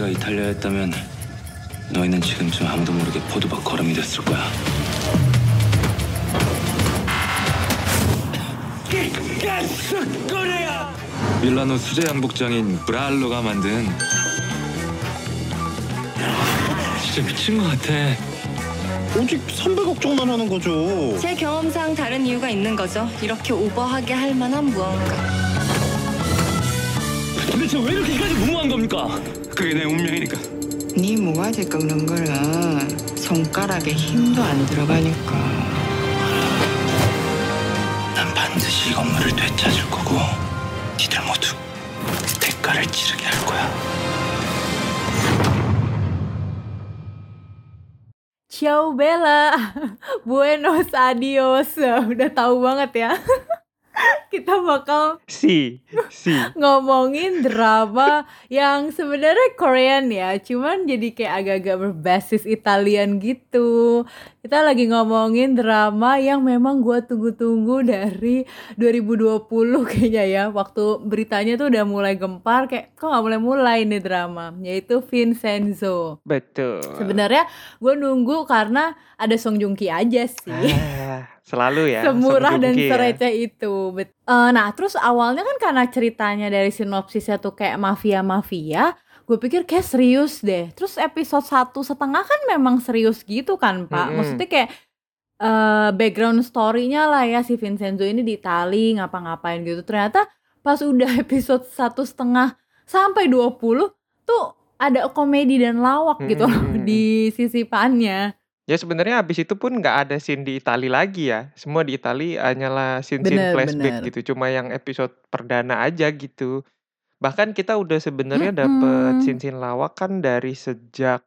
여기가 이탈리아였다면 너희는 지금쯤 아무도 모르게 포도밭 걸음이 됐을 거야. 밀라노 수제 양복장인 브랄로가 만든 진짜 미친 것 같아. 오직 300억 정만 하는 거죠. 제 경험상 다른 이유가 있는 거죠. 이렇게 오버하게 할 만한 무언가. 도대체 왜 이렇게까지 무모한 겁니까? 그게 내 운명이니까. 네 모가지 꺾는 거는 손가락에 힘도 안 들어가니까 난 반드시 이 건물을 되찾을 거고 니들 모두 대가를 치르게 할 거야. Ciao Bella, buenos adios. Udah tahu banget ya. Kita bakal Si, si. ngomongin drama yang sebenarnya Korean ya, cuman jadi kayak agak-agak berbasis Italian gitu. Kita lagi ngomongin drama yang memang gua tunggu-tunggu dari 2020 kayaknya ya. Waktu beritanya tuh udah mulai gempar kayak kok nggak mulai-mulai nih drama, yaitu Vincenzo. Betul. Sebenarnya gue nunggu karena ada Song Joong Ki aja sih. Ah, selalu ya. Semurah dan Ki ya. itu. Bet- Eh, nah, terus awalnya kan karena ceritanya dari sinopsisnya tuh kayak mafia-mafia, gue pikir kayak serius deh. Terus episode satu setengah kan memang serius gitu kan, Pak. Mm-mm. Maksudnya kayak eh background story-nya lah ya si Vincenzo ini di Itali ngapa-ngapain gitu. Ternyata pas udah episode satu setengah sampai 20 tuh ada komedi dan lawak gitu loh di sisipannya. Ya sebenarnya habis itu pun nggak ada scene di Itali lagi ya. Semua di Itali hanyalah scene-scene Bener, flashback bener. gitu. Cuma yang episode perdana aja gitu. Bahkan kita udah sebenarnya dapet scene-scene lawak kan dari sejak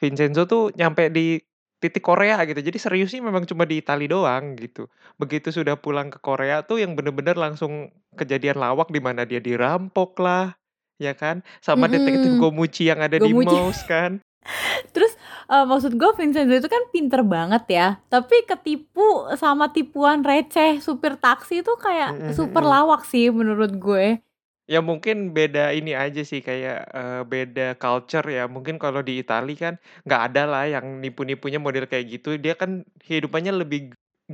Vincenzo tuh nyampe di titik Korea gitu. Jadi seriusnya memang cuma di Itali doang gitu. Begitu sudah pulang ke Korea tuh yang bener-bener langsung kejadian lawak di mana dia dirampok lah, ya kan? Sama detektif Mm-mm. Gomuchi yang ada di mouse kan. Terus eh, maksud gue Vincenzo itu kan pinter banget ya Tapi ketipu sama tipuan receh supir taksi itu kayak super lawak sih menurut gue Ya mungkin beda ini aja sih kayak eh, beda culture ya. Mungkin kalau di Itali kan nggak ada lah yang nipu-nipunya model kayak gitu. Dia kan kehidupannya lebih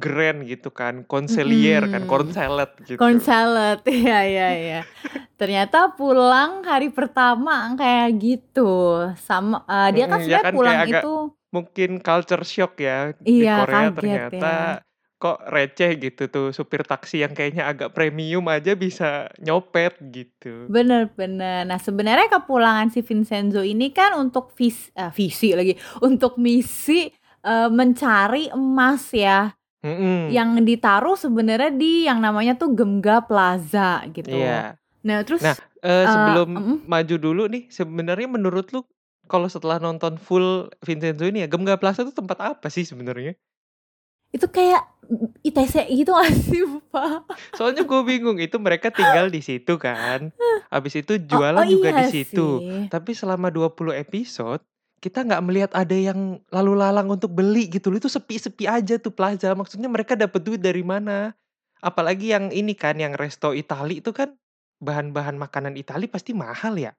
grand gitu kan, konselier kan, konselet gitu. Corn salad, ya ya ya. Ternyata pulang hari pertama kayak gitu Sama eh, Dia kan Mm-mm, ya sebenarnya kan pulang kayak agak itu mungkin culture shock ya di Iya Korea kaget ternyata ya kok receh gitu tuh supir taksi yang kayaknya agak premium aja bisa nyopet gitu. Bener-bener Nah sebenarnya kepulangan si Vincenzo ini kan untuk vis, eh, visi lagi Untuk misi eh, mencari emas ya Mm-mm. yang ditaruh sebenarnya di yang namanya tuh Gemga Plaza gitu. Iya. Nah, terus Nah, eh, sebelum mm, maju dulu nih, sebenarnya menurut lu kalau setelah nonton full Vincenzo ini ya, Gemga Plaza itu tempat apa sih sebenarnya? Itu kayak ITC gitu gak sih, Pak? Soalnya gue bingung itu mereka tinggal di situ kan. Habis itu Oh, jualan oh juga di iya situ. sih. Tapi selama 20 episode kita nggak melihat ada yang lalu lalang untuk beli gitu loh. Itu sepi-sepi aja tuh plaza. Maksudnya mereka dapat duit dari mana? Apalagi yang ini kan yang resto Itali itu kan bahan-bahan makanan Itali pasti mahal ya.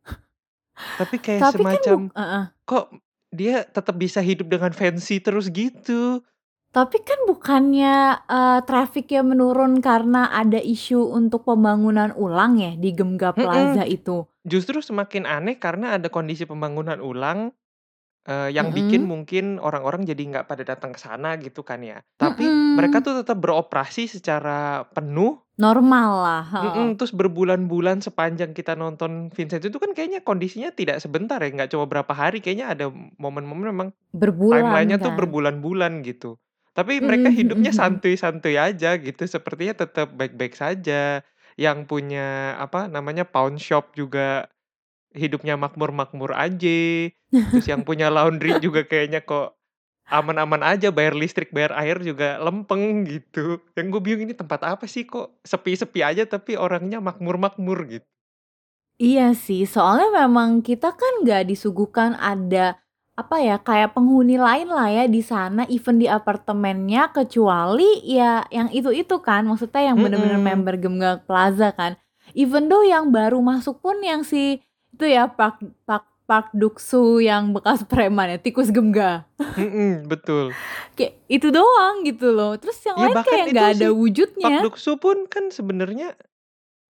Tapi kayak Tapi kan semacam bu- uh-uh. kok dia tetap bisa hidup dengan fancy terus gitu. Tapi kan bukannya eh, trafficnya menurun karena ada isu untuk pembangunan ulang ya di Gemga. Plaza itu. Justru semakin aneh karena ada kondisi pembangunan ulang eh, yang bikin mungkin orang-orang jadi nggak pada datang ke sana gitu kan ya. Tapi mereka tuh tetap beroperasi secara penuh. Normal lah. heeh. Mm-mm, terus berbulan-bulan sepanjang kita nonton Vincent itu kan kayaknya kondisinya tidak sebentar ya, nggak cuma berapa hari. Kayaknya ada momen-momen memang Berbulan timelinenya tuh kan. berbulan-bulan gitu. Tapi mereka Mm-mm, hidupnya mm-mm. santuy-santuy aja gitu. Sepertinya tetap baik-baik saja. Yang punya apa namanya pawn shop juga hidupnya makmur-makmur aja. Terus yang punya laundry juga kayaknya kok aman-aman aja. Bayar listrik, bayar air juga lempeng gitu. Yang gue bingung ini tempat apa sih kok sepi-sepi aja tapi orangnya makmur-makmur gitu. Iya sih, soalnya memang kita kan nggak disuguhkan ada apa ya kayak penghuni lain lah ya di sana, even di apartemennya kecuali ya yang itu-itu kan, maksudnya yang bener-bener Mm-mm. member Gemga Plaza kan. Even though yang baru masuk pun yang si itu ya Park Park Park Duksu yang bekas preman ya, tikus gemga. Mhm, betul. Kayak itu doang gitu loh. Terus yang Ya lain kayak itu nggak ada si Pak wujudnya. Duksu pun kan sebenarnya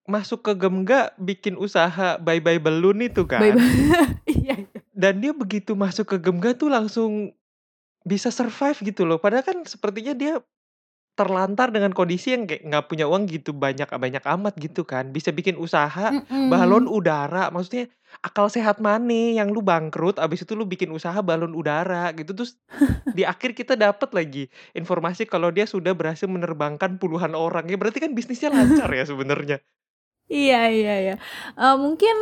masuk ke Gemga bikin usaha Bye Bye Balloon itu Bye kan. bye. Iya. iya. Dan dia begitu masuk ke Gemga tuh langsung bisa survive gitu loh. Padahal kan sepertinya dia terlantar dengan kondisi yang kayak nggak punya uang gitu banyak-banyak amat gitu kan. Bisa bikin usaha balon Mm-mm. udara. Maksudnya akal sehat mana yang lu bangkrut abis itu lu bikin usaha balon udara gitu. Terus di akhir kita dapat lagi informasi kalau dia sudah berhasil menerbangkan puluhan orang. Ya berarti kan bisnisnya lancar ya sebenarnya. Iya iya iya. Eh, mungkin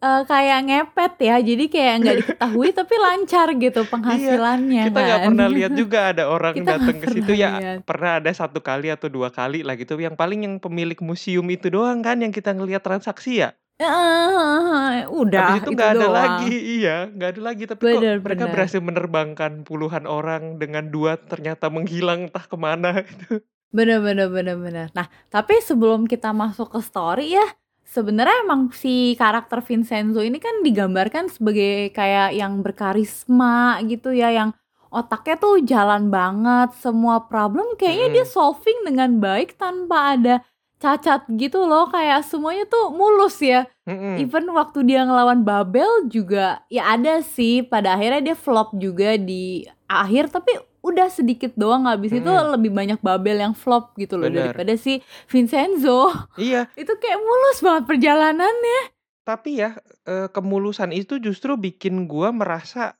eh, kayak ngepet ya. Jadi kayak nggak diketahui tapi lancar gitu penghasilannya Kita nggak kan. pernah lihat juga ada orang datang ke situ ya pernah ada satu kali atau dua kali lah gitu. Yang paling yang pemilik museum itu doang kan yang kita ngelihat transaksi ya. Eh, udah Habis itu itu nggak ada doang. lagi, iya nggak ada lagi. Tapi kok Bener mereka bener. berhasil menerbangkan puluhan orang dengan dua ternyata menghilang entah ke mana gitu. Bener bener bener bener. Nah, tapi sebelum kita masuk ke story ya, sebenarnya emang si karakter Vincenzo ini kan digambarkan sebagai kayak yang berkarisma gitu ya, yang otaknya tuh jalan banget, semua problem kayaknya dia Mm-mm. solving dengan baik tanpa ada cacat gitu loh, kayak semuanya tuh mulus ya. Mm-mm. Even waktu dia ngelawan Babel juga ya ada sih pada akhirnya dia flop juga di akhir tapi udah sedikit doang habis itu Mm-mm. lebih banyak Babel yang flop gitu loh Benar. daripada si Vincenzo Iya, itu kayak mulus banget perjalanannya tapi ya eh, kemulusan itu justru bikin gua merasa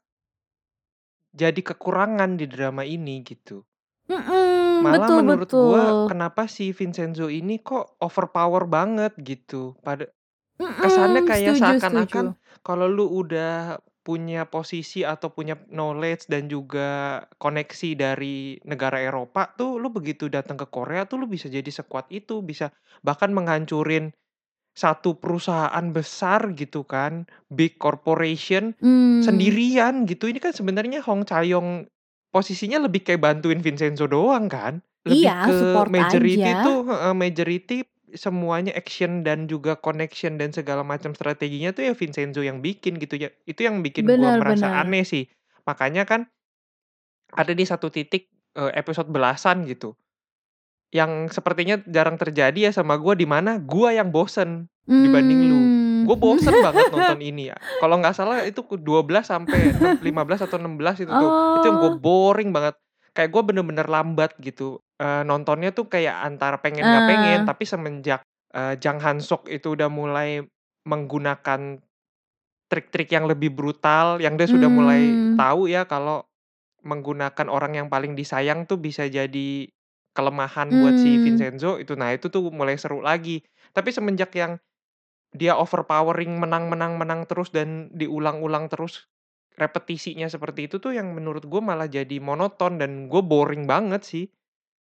jadi kekurangan di drama ini gitu. Mm-mm, Malah betul menurut gua betul kenapa si Vincenzo ini kok overpower banget gitu. Pada kesannya Mm-mm, kayak setuju setuju seakan-akan kalau lu udah punya posisi atau punya knowledge dan juga koneksi dari negara Eropa tuh lu begitu datang ke Korea tuh lu bisa jadi sekuat itu, bisa bahkan menghancurin satu perusahaan besar gitu kan, big corporation Hmm, sendirian gitu. Ini kan sebenarnya Hong Chayong posisinya lebih kayak bantuin Vincenzo doang kan. Lebih iya ke support majority aja tuh majority semuanya action dan juga connection dan segala macam strateginya tuh ya Vincenzo yang bikin gitu ya. Itu yang bikin gua benar merasa benar aneh sih. Makanya kan ada di satu titik eh, episode belasan gitu. Yang sepertinya jarang terjadi ya sama gua di mana gua yang bosen dibanding lu. hmm Gue bosen banget nonton ini ya. Kalau nggak salah itu ke 12 sampai 6 15 atau 16 itu tuh. Itu yang gue oh boring banget. Kayak gue bener-bener lambat gitu. Eh, nontonnya tuh kayak antara pengen nggak pengen. eh Tapi semenjak eh, Jang Han Sok itu udah mulai menggunakan trik-trik yang lebih brutal. Yang dia sudah mulai hmm tahu ya kalau menggunakan orang yang paling disayang tuh bisa jadi kelemahan buat si hmm Vincenzo itu. Nah itu tuh mulai seru lagi. Tapi semenjak yang dia overpowering menang menang menang terus dan diulang-ulang terus repetisinya seperti itu tuh yang menurut gue malah jadi monoton dan gue boring banget sih.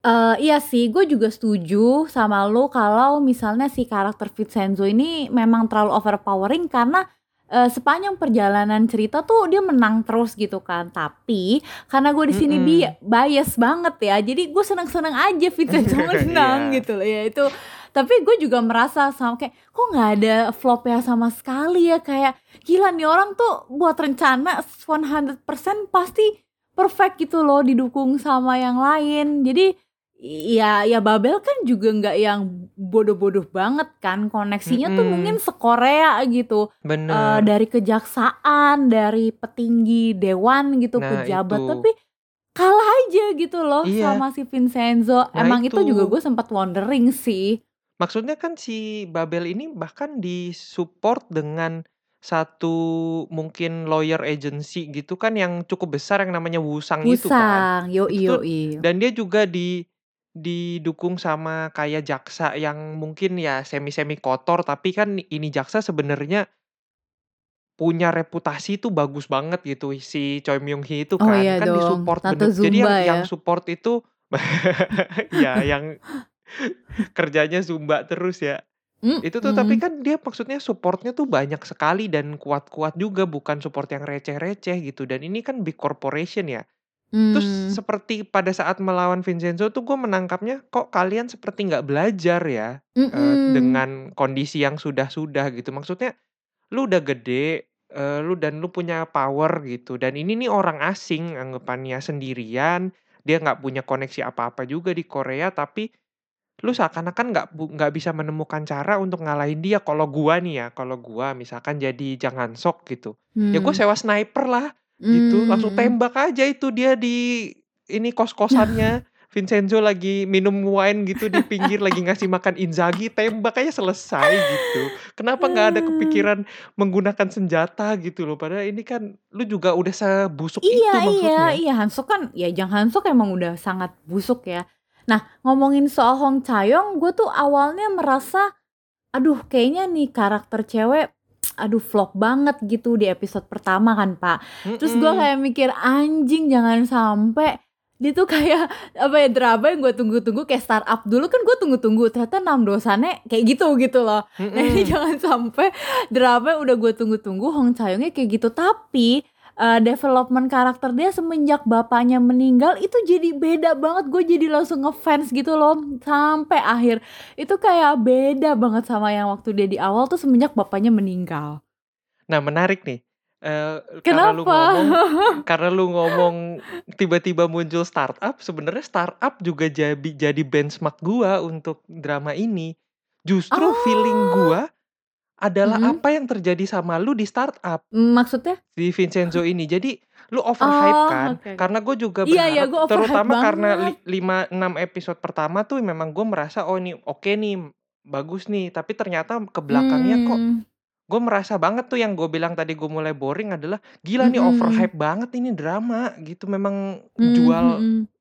Eh, iya sih, gue juga setuju sama lo kalau misalnya si karakter Vincenzo ini memang terlalu overpowering karena eh, sepanjang perjalanan cerita tuh dia menang terus gitu kan. Tapi karena gue di sini bi Mm-mm. bias banget ya, jadi gue seneng-seneng aja Vincenzo menang Iya. gitu loh ya itu. Tapi gue juga merasa sama kayak kok nggak ada flopnya sama sekali ya kayak gila nih orang tuh buat rencana 100% pasti perfect gitu loh didukung sama yang lain. Jadi ya ya Babel kan juga nggak yang bodoh-bodoh banget kan koneksinya tuh mungkin sekorea gitu Eh, Bener. dari kejaksaan dari petinggi dewan gitu Nah pejabat itu. tapi kalah aja gitu loh Iya. sama si Vincenzo Nah emang itu juga itu. gue sempat wondering sih Maksudnya kan si Babel ini bahkan disupport dengan satu mungkin lawyer agency gitu kan yang cukup besar yang namanya Wusang itu kan. Musang yoi yoi dan dia juga di didukung sama kayak jaksa yang mungkin ya semi-semi kotor tapi kan ini jaksa sebenarnya punya reputasi tuh bagus banget gitu si Choi Myung Hee itu oh kan. iya kan dong disupport Tato bener jadi yang Zumba yang ya. support itu ya yang kerjanya Zumba terus ya. Itu tuh tapi kan dia maksudnya supportnya tuh banyak sekali dan kuat-kuat juga bukan support yang receh-receh gitu. Dan ini kan big corporation ya terus Hmm. seperti pada saat melawan Vincenzo tuh gue menangkapnya kok kalian seperti nggak belajar ya eh, Mm-mm. dengan kondisi yang sudah-sudah gitu maksudnya lu udah gede eee, lu dan lu punya power gitu dan ini nih orang asing anggapannya sendirian, dia nggak punya koneksi apa-apa juga di Korea tapi lu seakan-akan nggak nggak bisa menemukan cara untuk ngalahin dia. Kalau gua nih ya, kalau gua misalkan jadi Jang Han-sok gitu, ya gua Hmm. sewa sniper lah gitu, Mmm, langsung tembak aja itu dia di ini kos-kosannya. Vincenzo lagi minum wine gitu di pinggir lagi ngasih makan Inzaghi, tembak aja selesai gitu. Kenapa nggak ada kepikiran menggunakan senjata gitu loh, padahal ini kan lu juga udah sebusuk itu Iya iya maksudnya. iya, Han-sok kan ya Jang Han-sok emang udah sangat busuk ya. Nah, ngomongin soal Hong Cha-young, gue tuh awalnya merasa, aduh kayaknya nih karakter cewek, aduh flop banget gitu di episode pertama kan, Pak. Terus gue kayak mikir, anjing jangan sampai. Dia tuh kayak apa ya drama yang gue tunggu-tunggu kayak startup. Dulu kan gue tunggu-tunggu ternyata enam dosannya kayak gitu gitu loh. Nah ini jangan sampai drama yang udah gue tunggu-tunggu Hong Cha-youngnya kayak gitu. Tapi eh, development karakter dia semenjak bapaknya meninggal itu jadi beda banget gue jadi langsung ngefans gitu loh sampai akhir itu kayak beda banget sama yang waktu dia di awal tuh semenjak bapaknya meninggal. Nah menarik nih, karena lu Kenapa? ngomong karena lu ngomong tiba-tiba muncul startup, sebenarnya startup juga jadi jadi benchmark gua untuk drama ini. Justru feeling Oh. gua adalah Mhm. apa yang terjadi sama lu di startup. Maksudnya? Di Vincenzo ini. Jadi lu overhype Oh, kan, oke. karena gue juga Iya iya berharap gue overhype terutama karena li banget. 5, 6 episode pertama tuh memang gue merasa, "Oh ini oke nih, bagus nih." Tapi ternyata ke belakangnya kok Mmm. gue merasa banget tuh yang gue bilang tadi gue mulai boring adalah, "Gila nih Mhm. overhype banget ini drama." Gitu, memang Mmm, jual.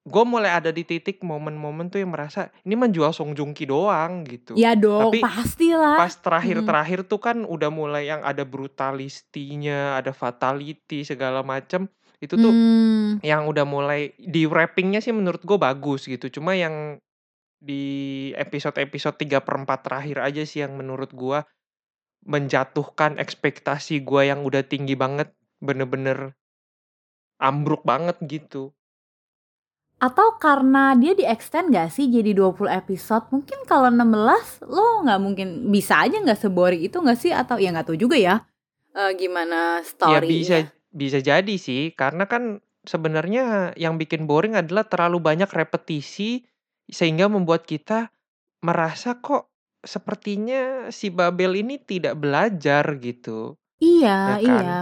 Gue mulai ada di titik momen-momen tuh yang merasa, ini mah jual Song Joong Ki doang gitu. Ya dong, Tapi pastilah. pas terakhir-terakhir tuh kan udah mulai yang ada brutalistinya, ada fatality segala macem, itu tuh Mmm. yang udah mulai di wrapping-nya sih menurut gue bagus gitu. Cuma yang di episode-episode 3/4 terakhir aja sih yang menurut gua menjatuhkan ekspektasi gua yang udah tinggi banget, bener-bener ambruk banget gitu. Atau karena dia di-extend nggak sih jadi 20 episode? Mungkin kalau 16 lo nggak mungkin bisa aja nggak se-boring itu nggak sih? Atau ya nggak tahu juga ya, eee, gimana Ya bisa bisa jadi sih, karena kan sebenarnya yang bikin boring adalah terlalu banyak repetisi, sehingga membuat kita merasa kok sepertinya si Babel ini tidak belajar gitu. Iya Ya kan? iya.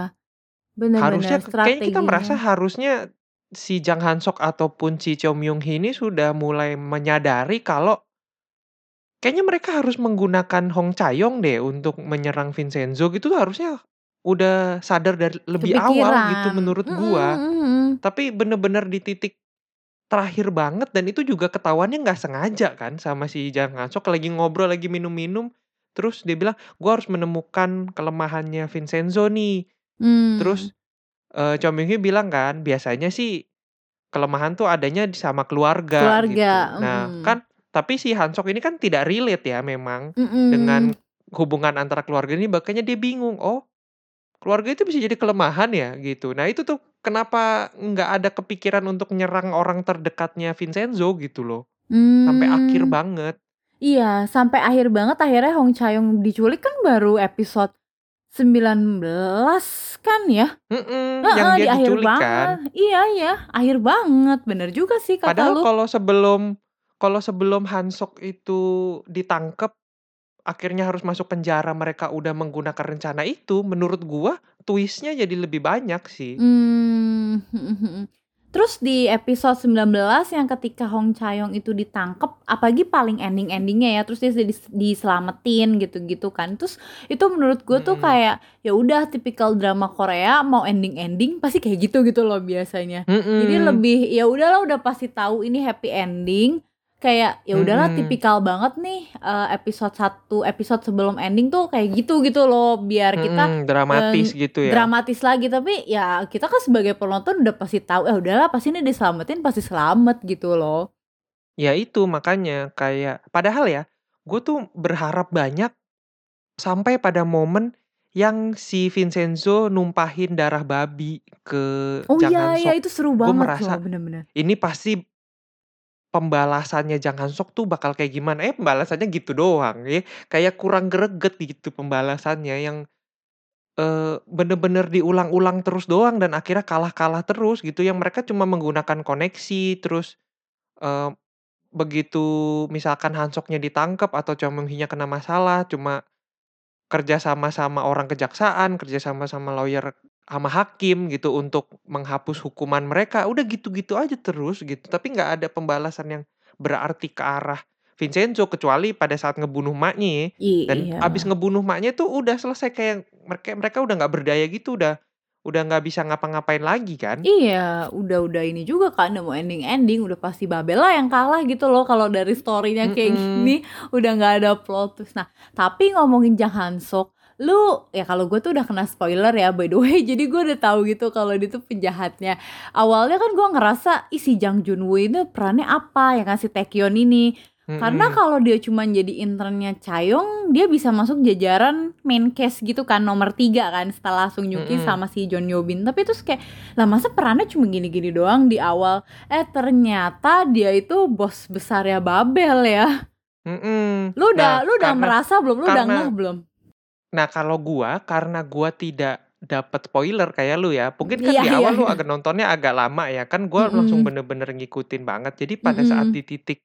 Bener Harusnya kayaknya kita merasa harusnya si Jang Han-sok ataupun si Cho Myung-hee ini sudah mulai menyadari kalau kayaknya mereka harus menggunakan Hong Cha-young deh untuk menyerang Vincenzo gitu harusnya udah sadar dari lebih awal gitu Kepikiran. menurut gua. mhm. Tapi bener-bener di titik terakhir banget dan itu juga ketahuannya nggak sengaja kan sama si Jang Han-sok lagi ngobrol, lagi minum-minum, terus dia bilang, "Gua harus menemukan kelemahannya Vincenzo nih." Terus, Mmm. eee, Cho Myung-hee bilang kan, biasanya sih kelemahan tuh adanya di sama keluarga Keluarga, gitu. Nah mhm. kan tapi si Han-sok ini kan tidak relate ya memang dengan Mhm. hubungan antara keluarga ini, makanya dia bingung, "Oh, keluarga itu bisa jadi kelemahan ya?" Gitu. Nah itu tuh kenapa nggak ada kepikiran untuk nyerang orang terdekatnya Vincenzo gitu loh, sampai akhir Mmm. banget. Iya, sampai akhir banget akhirnya Hong Cha-young diculik kan baru episode 19 kan ya? Mhm, yang Heeh, dia di akhir diculik kan. banget. Iya iya, akhir banget. Bener juga sih kata Padahal lu. kalau sebelum kalau sebelum Han-sok itu ditangkep, akhirnya harus masuk penjara, mereka udah menggunakan rencana itu, menurut gua twist-nya jadi lebih banyak sih. Mmm, mhm mhm. Terus di episode 19 yang ketika Hong Cha-young itu ditangkep, apalagi paling ending-endingnya ya, terus dia dis diselamatin gitu-gitu kan. Terus itu menurut gue tuh Mhm. kayak ya udah tipikal drama Korea mau ending-ending pasti kayak gitu gitu loh biasanya. Jadi Mhm. lebih ya udahlah udah pasti tahu ini happy ending. Kayak ya udahlah Mhm. tipikal banget nih eh, episode 1 episode sebelum ending tuh kayak gitu gitu loh biar kita Mhm, dramatis eh, gitu ya. dramatis lagi tapi ya kita kan sebagai penonton udah pasti tahu eh udahlah pasti ini diselamatin pasti selamat gitu loh. Ya itu makanya kayak padahal ya, gue tuh berharap banyak sampai pada momen yang si Vincenzo numpahin darah babi ke Oh iya iya itu seru Gue banget merasa loh bener-bener. ini pasti pembalasannya Jang Han-sok tuh bakal kayak gimana, eh pembalasannya gitu doang ya, kayak kurang greget gitu pembalasannya yang eee, bener-bener diulang-ulang terus doang dan akhirnya kalah-kalah terus gitu, yang mereka cuma menggunakan koneksi terus, eee, begitu misalkan Hanzoknya ditangkap atau Choi Myung-hee-nya kena masalah, cuma kerja sama sama orang kejaksaan, kerja sama sama lawyer sama hakim gitu untuk menghapus hukuman mereka, udah gitu-gitu aja terus gitu, tapi nggak ada pembalasan yang berarti ke arah Vincenzo kecuali pada saat ngebunuh maknya ya, dan Iya. abis ngebunuh maknya tuh udah selesai kayak mereka mereka udah nggak berdaya gitu, udah udah nggak bisa ngapa-ngapain lagi kan. Iya, udah-udah ini juga kan udah mau ending-ending, udah pasti Babel lah yang kalah gitu loh kalau dari story-nya kayak Mhm. gini, udah nggak ada plot twist. Nah, tapi ngomongin Jang Hansok, lu ya kalau gue tuh udah kena spoiler ya by the way, jadi gue udah tahu gitu kalau dia tuh penjahatnya. Awalnya kan gue ngerasa, ih si Jang Junwoo ini perannya apa yang ngasih Taekyon ini. Karena Mhm. kalau dia cuma jadi internnya Chayong, dia bisa masuk jajaran main case gitu kan nomor tiga kan setelah Sung Yuki Mhm. sama si John Yobin. Tapi terus kayak lah masa perannya cuma gini-gini doang di awal. Eh ternyata dia itu bos besarnya Babel ya. Mhm. Lu udah Nah, lu udah karena merasa belum? Lu udah karena ngeh belum? Nah, kalau gua, karena gua tidak dapat spoiler kayak lu ya, mungkin kan Iya di iya awal lu iya. agak nontonnya agak lama ya, kan gua langsung Mhm. bener-bener ngikutin banget. Jadi pada saat Mhm. di titik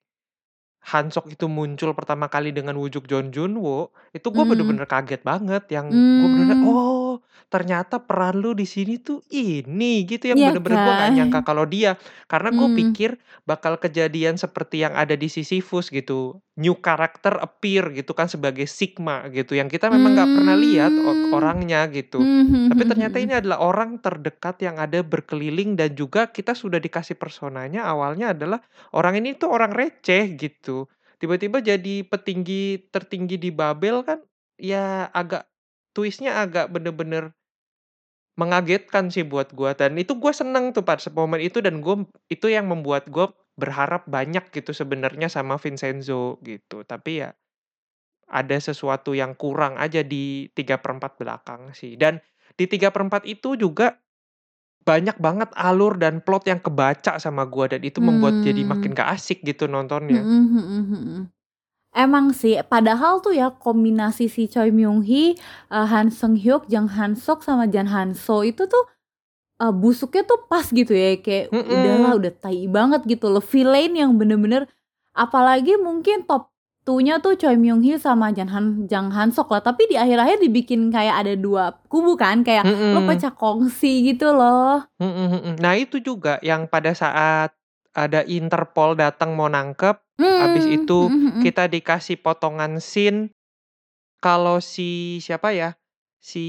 Hansok itu muncul pertama kali dengan wujud John Junwoo, itu gua Mmm. bener-bener kaget banget yang gua bener-bener, Mmm. "Oh, ternyata peran lu di sini tuh ini," gitu yang Iya bener-bener gua nggak nyangka kan? kalau dia. Karena gua Mmm. pikir bakal kejadian seperti yang ada di Sisyphus gitu, new character appear gitu kan sebagai Sigma gitu, yang kita memang nggak pernah lihat o Mmm. orangnya gitu. Mhm mhm Tapi mhm ternyata ini adalah orang terdekat yang ada berkeliling dan juga kita sudah dikasih personanya awalnya adalah orang ini tuh orang receh gitu. Tiba-tiba jadi petinggi tertinggi di Babel kan, ya agak twist-nya agak bener-bener mengagetkan sih buat gua dan itu gua seneng tuh pas momen itu dan gua itu yang membuat gua berharap banyak gitu sebenarnya sama Vincenzo gitu. Tapi ya ada sesuatu yang kurang aja di 3/4 belakang sih. Dan di 3/4 itu juga banyak banget alur dan plot yang kebaca sama gua dan itu membuat jadi makin Mmm. gak asik gitu nontonnya. Mhm mhm mhm. Emang sih, padahal tuh ya kombinasi si Choi Myung-hee, eee, Han Seung-hyuk, Jang Han-sok, sama Jan Han-so itu tuh, eee, busuknya tuh pas gitu ya, kayak udahlah Mhm. udah tai banget gitu loh, villain yang bener-bener apalagi mungkin top 2-nya tuh Choi Myung-hee sama Jan Han Jang Han-sok lah, tapi di akhir-akhir dibikin kayak ada 2 kubu kan, kayak lo Mhm. pecah kongsi gitu loh. Mhm mhm. Nah itu juga yang pada saat ada Interpol datang mau nangkep, habis Mmm, itu mhm mhm. kita dikasih potongan scene kalau si siapa ya, si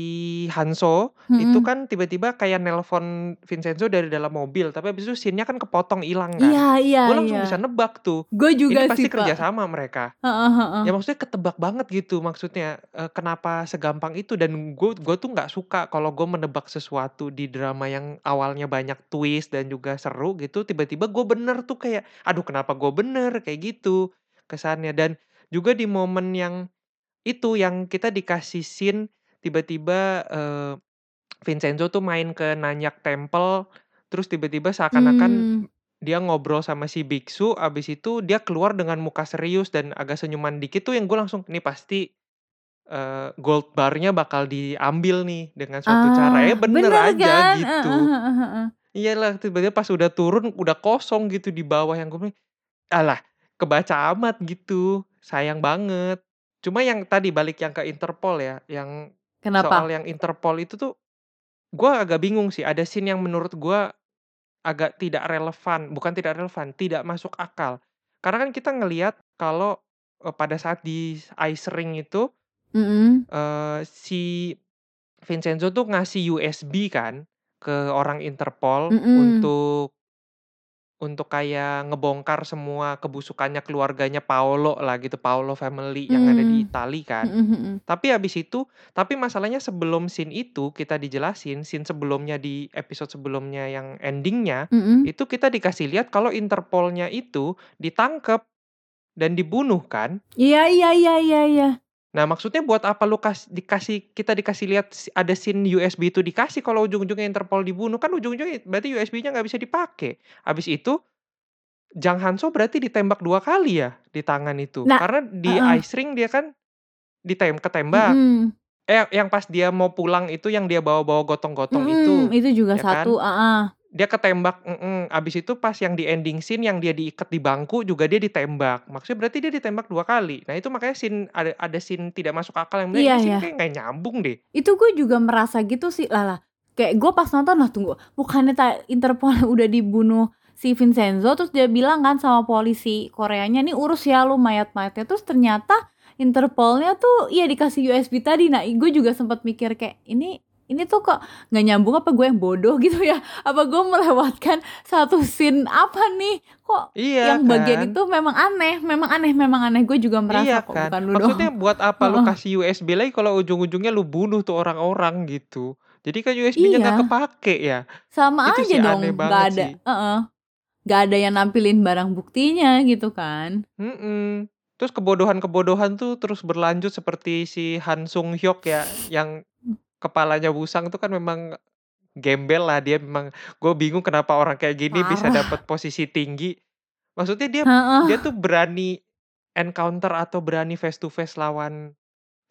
Hanso itu Mhm. kan tiba-tiba kayak nelpon Vincenzo dari dalam mobil, tapi habis itu scene-nya kan kepotong ilang kan. Iya iya Gua langsung iya. bisa nebak tuh, Gue juga ini pasti sih, kerja sama mereka. Heeh heeh. Ya maksudnya ketebak banget gitu maksudnya, eee, kenapa segampang itu dan gue gue tuh nggak suka kalau gue menebak sesuatu di drama yang awalnya banyak twist dan juga seru gitu, tiba-tiba gue bener tuh kayak, "Aduh kenapa gue bener?" Kayak gitu kesannya. Dan juga di momen yang itu, yang kita dikasih scene tiba-tiba, eee, Vincenzo tuh main ke Nanyak Temple, terus tiba-tiba seakan-akan Mmm. dia ngobrol sama si biksu, habis itu dia keluar dengan muka serius dan agak senyuman dikit tuh yang gue langsung, "Ini pasti, eee, gold bar-nya bakal diambil nih dengan suatu cara." Eh Ah, bener bener aja kan? gitu. Heeh. Iyalah, tiba-tiba pas udah turun udah kosong gitu di bawah yang gue "Alah kebaca amat gitu, sayang banget." Cuma yang tadi balik yang ke Interpol ya, yang soal Kenapa? yang Interpol itu tuh, gue agak bingung sih, ada scene yang menurut gue agak tidak relevan, bukan tidak relevan, tidak masuk akal. Karena kan kita ngelihat kalau, eee, pada saat di ice ring itu, Mhm. eee, si Vincenzo tuh ngasih USB kan ke orang Interpol Mhm. untuk untuk kayak ngebongkar semua kebusukannya keluarganya Paolo lah gitu, Paolo family yang ada di Mmm. Itali kan. Mhm mhm. Tapi habis itu tapi masalahnya sebelum scene itu kita dijelasin, scene sebelumnya di episode sebelumnya yang ending-nya, Mhm. itu kita dikasih lihat kalau Interpol-nya itu ditangkep dan dibunuh kan. Iya iya iya iya iya. Nah maksudnya buat apa lu kas dikasih kita dikasih lihat ada scene USB itu dikasih kalau ujung-ujungnya Interpol dibunuh, kan ujung-ujungnya berarti USB-nya nggak bisa dipakai. Habis itu, Jang Han-so berarti ditembak 2 kali ya di tangan itu? Nah Karena di heeh. ice ring dia kan ditem ketembak, Mhm. Eh, yang pas dia mau pulang itu yang dia bawa-bawa gotong-gotong itu, Mm-mm, itu juga ya kan? satu, ah, Dia ketembak, mhm, abis itu pas yang di ending scene yang dia diikat di bangku juga dia ditembak. Maksudnya berarti dia ditembak 2 kali. Nah itu makanya scene ada ada scene tidak masuk akal yang Iya iya. kayak nyambung deh. Itu gue juga merasa gitu sih, lah lah. Kayak gue pas nonton lah tunggu, bukannya ta- Interpol udah dibunuh si Vincenzo terus dia bilang kan sama polisi Koreanya nih urus ya lu mayat-mayatnya terus ternyata Interpolnya tuh iya dikasih USB tadi. Nah, gue juga sempat mikir kayak ini ini tuh kok nggak nyambung apa gue yang bodoh gitu ya? Apa gue melewatkan satu scene apa nih? Kok Iya yang bagian kan? itu memang aneh, memang aneh, memang aneh. Gue juga merasa Iya kok kan? bukan lu Maksudnya doang. buat apa lu kasih USB lagi kalau ujung-ujungnya lu bunuh tuh orang-orang gitu. Jadi kan USB-nya nggak Iya. kepake ya. Sama Itu aja sih dong, nggak ada, sih. heeh, nggak ada yang nampilin barang buktinya gitu kan? Mhm. Terus kebodohan-kebodohan tuh terus berlanjut seperti si Han Sung Hyuk ya, yang kepalanya busang tuh kan memang gembel lah dia memang gue bingung kenapa orang kayak gini bisa Parah. dapat posisi tinggi. Maksudnya dia Heeh. dia tuh berani encounter atau berani face to face lawan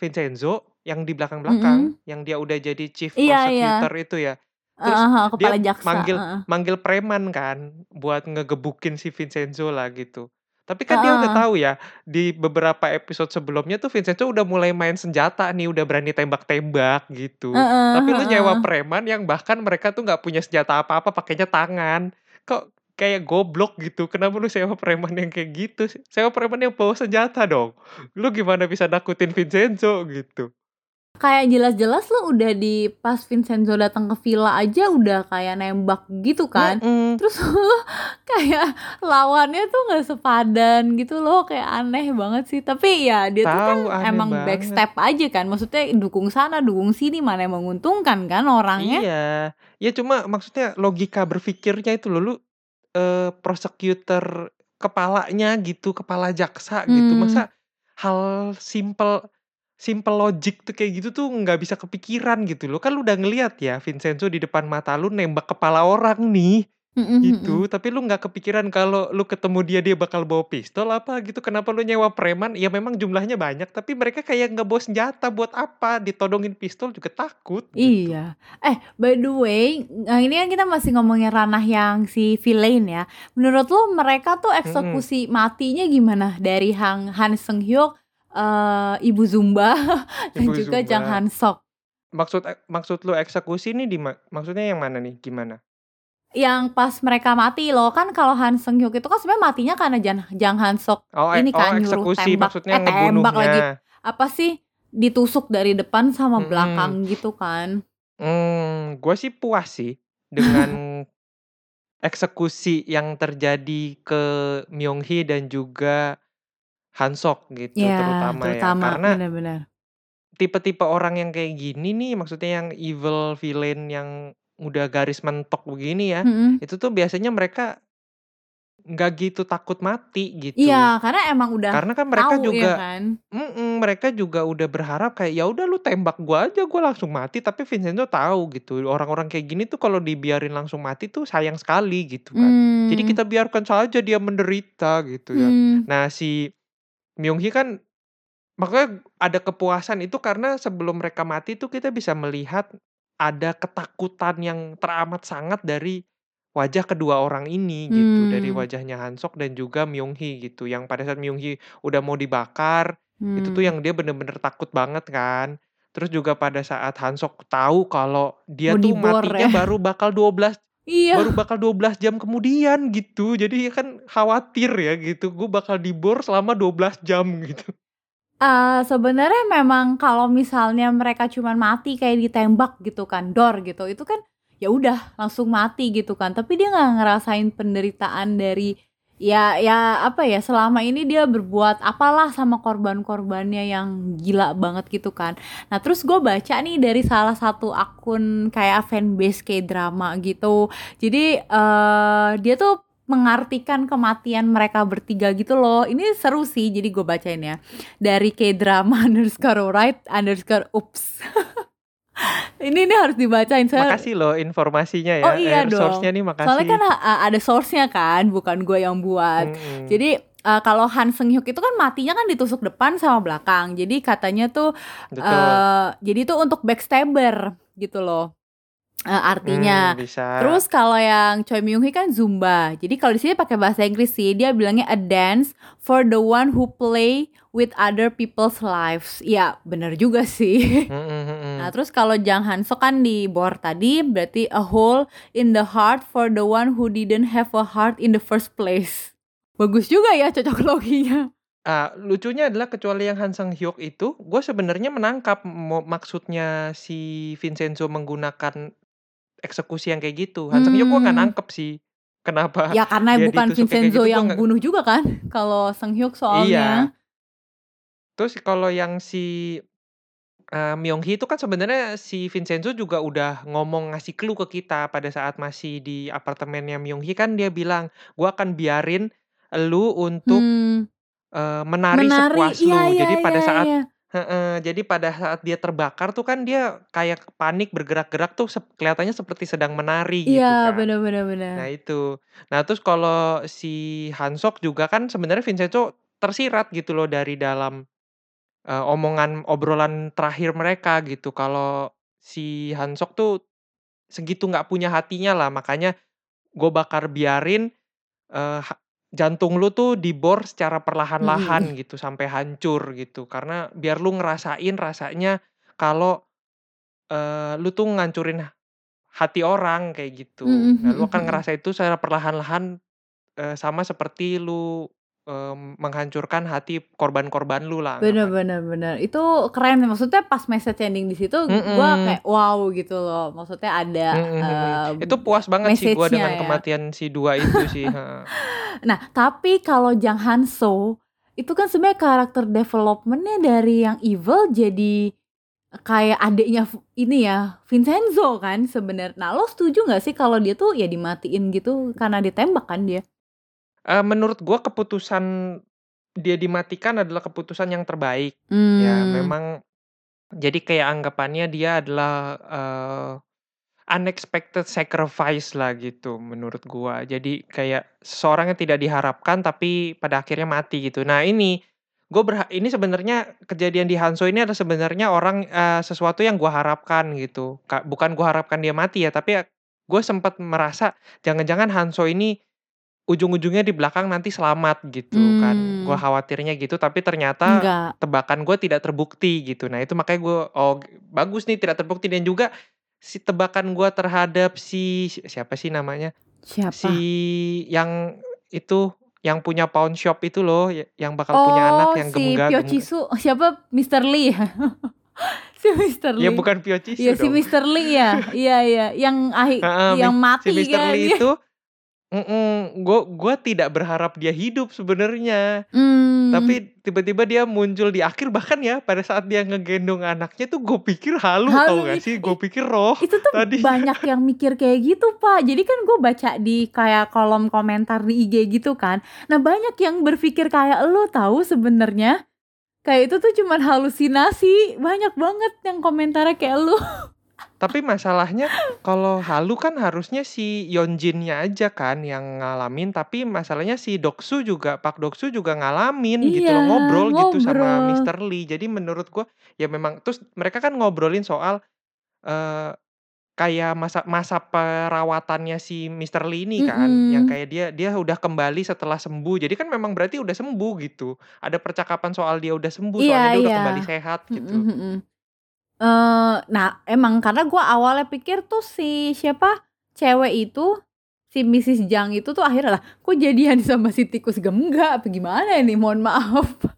Vincenzo yang di belakang-belakang, Mhm. yang dia udah jadi chief Iya iya. prosecutor itu ya. Terus heeh, dia jaksa, manggil heeh. manggil preman kan buat ngegebukin si Vincenzo lah gitu. Tapi kan dia udah Heeh. tahu ya di beberapa episode sebelumnya tuh Vincenzo udah mulai main senjata nih, udah berani tembak-tembak gitu. Heeh Tapi lu nyewa preman yang bahkan mereka tuh nggak punya senjata apa-apa, pakainya tangan. Kok kayak goblok gitu. Kenapa lu sewa preman yang kayak gitu? Sewa preman yang bawa senjata dong. Lu gimana bisa nakutin Vincenzo gitu. Kayak jelas-jelas lu udah di pas Vincenzo datang ke villa aja udah kayak nembak gitu kan. Mhm. Terus lu kayak lawannya tuh nggak sepadan gitu loh, kayak aneh banget sih. Tapi ya dia tuh kan emang banget. backstep aja kan. Maksudnya dukung sana, dukung sini, mana yang menguntungkan kan orangnya. Iya. Ya cuma maksudnya logika berpikirnya itu loh lu eh, prosecutor kepalanya gitu, kepala jaksa gitu. Hmm. Masa hal simple simple logic tuh kayak gitu tuh nggak bisa kepikiran gitu loh. Kan lu udah ngeliat ya Vincenzo di depan mata lu nembak kepala orang nih. Mhm Gitu, tapi lu nggak kepikiran kalau lu ketemu dia dia bakal bawa pistol apa gitu. Kenapa lu nyewa preman? Ya memang jumlahnya banyak, tapi mereka kayak nggak bawa senjata buat apa? Ditodongin pistol juga takut gitu. Iya. Eh, by the way, nah ini kan kita masih ngomongin ranah yang si villain ya. Menurut lo mereka tuh eksekusi matinya gimana dari Hang Han Seung Hyuk, eh, Ibu Zumba dan Ibu juga Jang Zumba. Han Sok. Maksud ek maksud lu eksekusi nih di ma maksudnya yang mana nih? Gimana? Yang pas mereka mati loh, kan kalau Han Seung Hyuk itu kan sebenarnya matinya karena Jan Jang Han Sok Oh, ini oh kan nyuruh eksekusi tembak, maksudnya eh tembak lagi. Apa sih? Ditusuk dari depan sama Mhm. belakang gitu kan. Mmm, gua sih puas sih dengan eksekusi yang terjadi ke Myung Hee dan juga Han Sok gitu Iya, terutama ya. terutama Karena benar-benar. tipe-tipe orang yang kayak gini nih, maksudnya yang evil villain yang udah garis mentok begini ya, Mhm. itu tuh biasanya mereka nggak gitu takut mati gitu. Iya, karena emang udah Karena kan mereka tahu ya juga kan. mhm, mereka juga udah berharap kayak, "Ya udah lu tembak gua aja, gua langsung mati." Tapi Vincenzo tahu gitu, orang-orang kayak gini tuh kalau dibiarin langsung mati tuh sayang sekali gitu kan. Jadi Mmm. kita biarkan saja dia menderita gitu ya. Hmm. Nah si Myung Hee kan makanya ada kepuasan itu karena sebelum mereka mati tuh kita bisa melihat ada ketakutan yang teramat sangat dari wajah kedua orang ini gitu, dari Hmm. wajahnya Han Sok dan juga Myung Hee gitu. Yang pada saat Myung Hee udah mau dibakar, itu tuh Hmm. yang dia bener-bener takut banget kan. Terus juga pada saat Han Sok tahu kalau dia Mau tuh dibor matinya ya. baru bakal 12 Iya. baru bakal 12 jam kemudian gitu. Jadi kan khawatir ya gitu, gue bakal dibor selama 12 jam gitu. Eee, sebenarnya memang kalau misalnya mereka cuman mati kayak ditembak gitu kan, dor gitu, itu kan ya udah langsung mati gitu kan. Tapi dia nggak ngerasain penderitaan dari ya ya apa ya, selama ini dia berbuat apalah sama korban-korbannya yang gila banget gitu kan. Nah, terus gue baca nih dari salah satu akun kayak fanbase K-drama gitu. Jadi, eee, dia tuh mengartikan kematian mereka bertiga gitu loh. Ini seru sih, jadi gue bacain ya. Dari K-drama underscore right underscore oops. Ini nih harus dibacain soalnya Makasih loh informasinya ya. Oh iya Eh, dong. source-nya nih makasih. Soalnya kan a- ada source-nya kan, bukan gue yang buat. Mhm. Jadi eh, kalau Han Seung Hyuk itu kan matinya kan ditusuk depan sama belakang. Jadi katanya tuh Betul. eh jadi itu untuk backstabber gitu loh. Eh, artinya. Hmm, bisa. Terus kalau yang Choi Myung Hee kan Zumba. Jadi kalau di sini pakai bahasa Inggris sih, dia bilangnya a dance for the one who play with other people's lives. Ya, bener juga sih. Mm, mm, mm, mm. Nah, terus kalau Jang Han Sok kan di bor tadi berarti a hole in the heart for the one who didn't have a heart in the first place. Bagus juga ya cocok loginya. Ah, lucunya adalah kecuali yang Han Sang Hyuk itu, gue sebenarnya menangkap maksudnya si Vincenzo menggunakan eksekusi yang kayak gitu. Han Sang Hyuk gue nggak Hmm. nangkep sih. Kenapa? Ya karena bukan kayak Vincenzo gitu, yang nggak- bunuh juga kan. Kalau Sang Hyuk Iya. Terus kalau yang si eh, Myung Hee itu kan sebenarnya si Vincenzo juga udah ngomong ngasih clue ke kita pada saat masih di apartemennya Myung Hee kan dia bilang, "Gua akan biarin lu untuk Hmm, eh, menari, menari. sepuas Iya, lu." iya, Jadi pada iya, saat iya. Heeh, jadi pada saat dia terbakar tuh kan dia kayak panik bergerak-gerak tuh sep- kelihatannya seperti sedang menari gitu Iya, kan. benar benar benar. Nah itu. Nah terus kalau si Hansok juga kan sebenarnya Vincenzo tersirat gitu loh dari dalam eh, omongan obrolan terakhir mereka gitu. Kalau si Hansok tuh segitu nggak punya hatinya lah makanya gue bakar biarin ha- jantung lu tuh dibor secara perlahan-lahan gitu sampai hancur gitu karena biar lu ngerasain rasanya kalau eh, lu tuh ngancurin hati orang kayak gitu. Mm, Nah, lu akan ngerasa itu secara perlahan-lahan eh, sama seperti lu em, menghancurkan hati korban-korban lu lah Bener bener bener. Itu keren maksudnya pas message ending di situ gua Mm-mm. kayak wow gitu loh. Maksudnya ada Mm, mm, mm, mm. Itu puas banget sih gua message-nya dengan ya. kematian si dua itu sih. Nah, tapi kalau Jang Han So itu kan sebenarnya karakter developmentnya dari yang evil jadi kayak adiknya ini ya Vincenzo kan sebenarnya. Nah, lo setuju nggak sih kalau dia tuh ya dimatiin gitu karena ditembak kan dia? Eh, menurut gua keputusan dia dimatikan adalah keputusan yang terbaik. Hmm. Ya, memang jadi kayak anggapannya dia adalah eh, unexpected sacrifice lah gitu menurut gua. Jadi kayak seseorang yang tidak diharapkan tapi pada akhirnya mati gitu. Nah, ini gue berha- ini sebenarnya kejadian di Hanso ini adalah sebenarnya orang eh, sesuatu yang gua harapkan gitu. Ka- Bukan gua harapkan dia mati ya, tapi gue sempat merasa jangan-jangan Hanso ini ujung-ujungnya di belakang nanti selamat gitu kan. Hmm. Gua khawatirnya gitu, tapi ternyata Enggak. tebakan gue tidak terbukti gitu. Nah itu makanya gue oh bagus nih tidak terbukti dan juga si tebakan gue terhadap si si- siapa sih namanya Siapa? si yang itu yang punya pawn shop itu loh y- yang bakal punya anak Oh, yang si gemga Pyo gemga. Chisu. Siapa? Mr. Lee. si Mr. Lee. Ya bukan Pio Chisu Iya si dong. Mr. Lee ya. Iya iya, yang Heeh, yang mati si Mr. kan. Lee itu gue gue tidak berharap dia hidup sebenarnya. Hmm. tapi tiba-tiba dia muncul di akhir bahkan ya pada saat dia ngegendong anaknya tuh gue pikir halu, Halu, tau gak sih gue pikir roh itu tuh tadi. banyak yang mikir kayak gitu pak. Jadi kan gue baca di kayak kolom komentar di IG gitu kan. Nah banyak yang berpikir kayak lo tahu sebenarnya kayak itu tuh cuman halusinasi. Banyak banget yang komentarnya kayak lu Tapi masalahnya kalau halu kan harusnya si Yeonjinnya aja kan yang ngalamin, tapi masalahnya si Doksu juga Pak Doksu juga ngalamin gitu Iya, loh, ngobrol, gitu sama ngobrol. Mr. Lee. Jadi menurut gua ya memang terus mereka kan ngobrolin soal eh kayak masa masa perawatannya si Mr. Lee ini kan, yang Mm-mm. kayak dia dia udah kembali setelah sembuh. Jadi kan memang berarti udah sembuh gitu. Ada percakapan soal dia udah sembuh, Iya, soalnya dia udah iya. kembali sehat gitu. Mm, mm, Eh, nah emang karena gue awalnya pikir tuh si siapa cewek itu si Mrs. Jang itu tuh akhirnya lah kok jadian sama si tikus gemga apa gimana ini mohon maaf